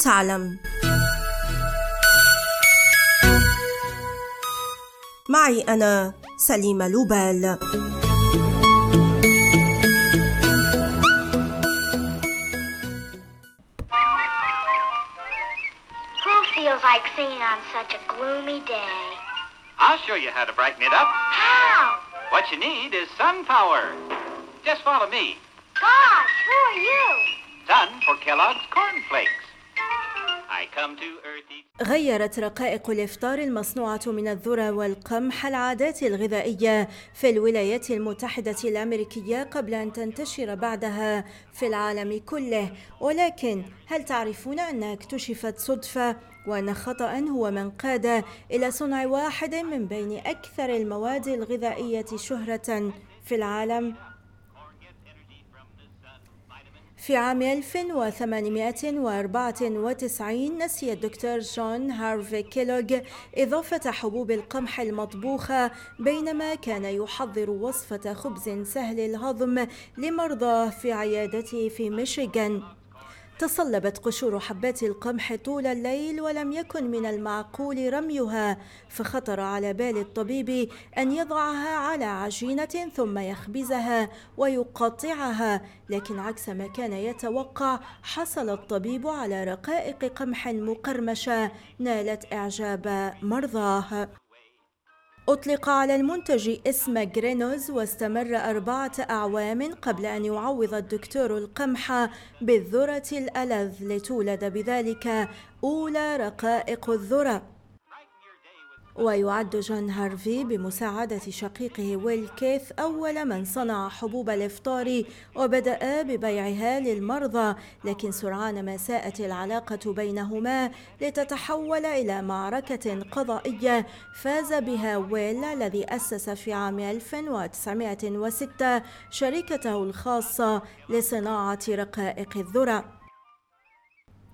تعلم معي أنا سليمة لوبال Who feels like singing on such a gloomy day? I'll show you how to brighten it up. How? What you need is sun power. Just follow me. Gosh, who are you? Sun for Kellogg's Corn غيرت رقائق الإفطار المصنوعة من الذرة والقمح العادات الغذائية في الولايات المتحدة الأمريكية قبل أن تنتشر بعدها في العالم كله ولكن هل تعرفون أنها اكتشفت صدفة وأن خطأ هو من قاد إلى صنع واحد من بين أكثر المواد الغذائية شهرة في العالم؟ في عام 1894 نسي الدكتور جون هارفي كيلوغ إضافة حبوب القمح المطبوخة بينما كان يحضر وصفة خبز سهل الهضم لمرضاه في عيادته في ميشيغان. تصلبت قشور حبات القمح طول الليل ولم يكن من المعقول رميها فخطر على بال الطبيب أن يضعها على عجينة ثم يخبزها ويقطعها لكن عكس ما كان يتوقع حصل الطبيب على رقائق قمح مقرمشة نالت إعجاب مرضاه. أطلق على المنتج اسم جرينوز واستمر أربعة أعوام قبل أن يعوض الدكتور القمح بالذرة الألذ لتولد بذلك أولى رقائق الذرة. ويعد جون هارفي بمساعدة شقيقه ويل كيث أول من صنع حبوب الإفطار وبدأ ببيعها للمرضى لكن سرعان ما ساءت العلاقة بينهما لتتحول إلى معركة قضائية. فاز بها ويل الذي أسس في عام 1906 شركته الخاصة لصناعة رقائق الذرة.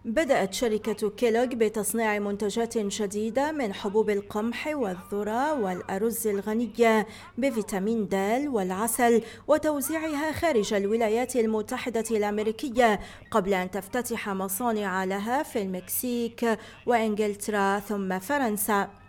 بدأت شركة كيلوغ بتصنيع منتجات جديدة من حبوب القمح والذرة والأرز الغنية بفيتامين د والعسل وتوزيعها خارج الولايات المتحدة الأمريكية قبل أن تفتتح مصانع لها في المكسيك وإنجلترا ثم فرنسا.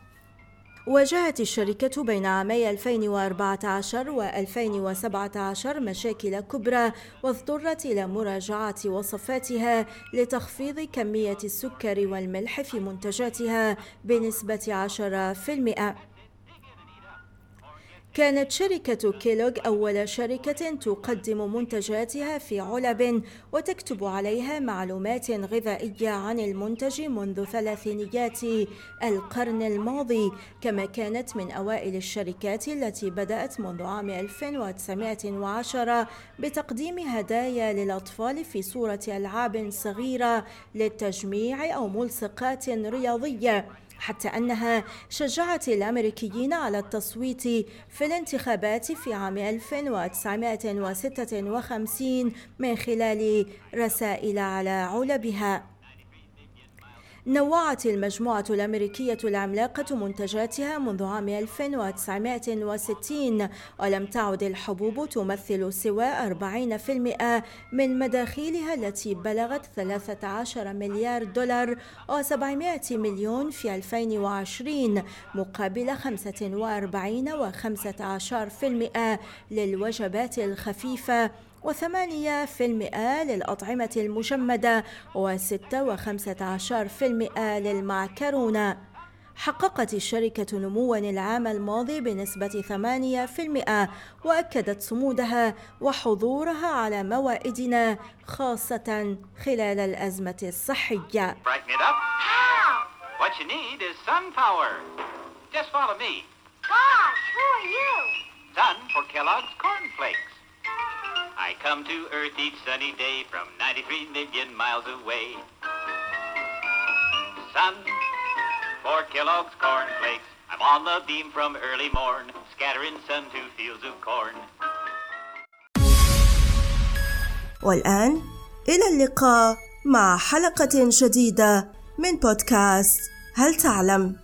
واجهت الشركة بين عامي 2014 و 2017 مشاكل كبرى واضطرت إلى مراجعة وصفاتها لتخفيض كمية السكر والملح في منتجاتها بنسبة 10%. كانت شركة كيلوغ أول شركة تقدم منتجاتها في علب وتكتب عليها معلومات غذائية عن المنتج منذ ثلاثينيات القرن الماضي كما كانت من أوائل الشركات التي بدأت منذ عام 1910 بتقديم هدايا للأطفال في صورة ألعاب صغيرة للتجميع أو ملصقات رياضية. حتى أنها شجعت الأمريكيين على التصويت في الانتخابات في عام 1956 من خلال رسائل على علبها. نوعت المجموعة الأمريكية العملاقة منتجاتها منذ عام 1960 ولم تعد الحبوب تمثل سوى 40% من مداخيلها التي بلغت 13 مليار دولار و700 مليون في 2020 مقابل 45 و15% للوجبات الخفيفة. وثمانية في المئة للأطعمة المجمدة وستة وخمسة عشر في المئة للمعكرونة حققت الشركة نموا العام الماضي بنسبة 8% وأكدت صمودها وحضورها على موائدنا خاصة خلال الأزمة الصحية. brighten it up. How? What you need is sun power. Just follow me. Gosh, who are you? Sun for Kellogg's Corn Flakes. I come to Earth each sunny day from 93 million miles away. Sun, four Kellogg's cornflakes. I'm on the beam from early morn, scattering sun to fields of corn. والآن إلى اللقاء مع حلقة جديدة من بودكاست هل تعلم؟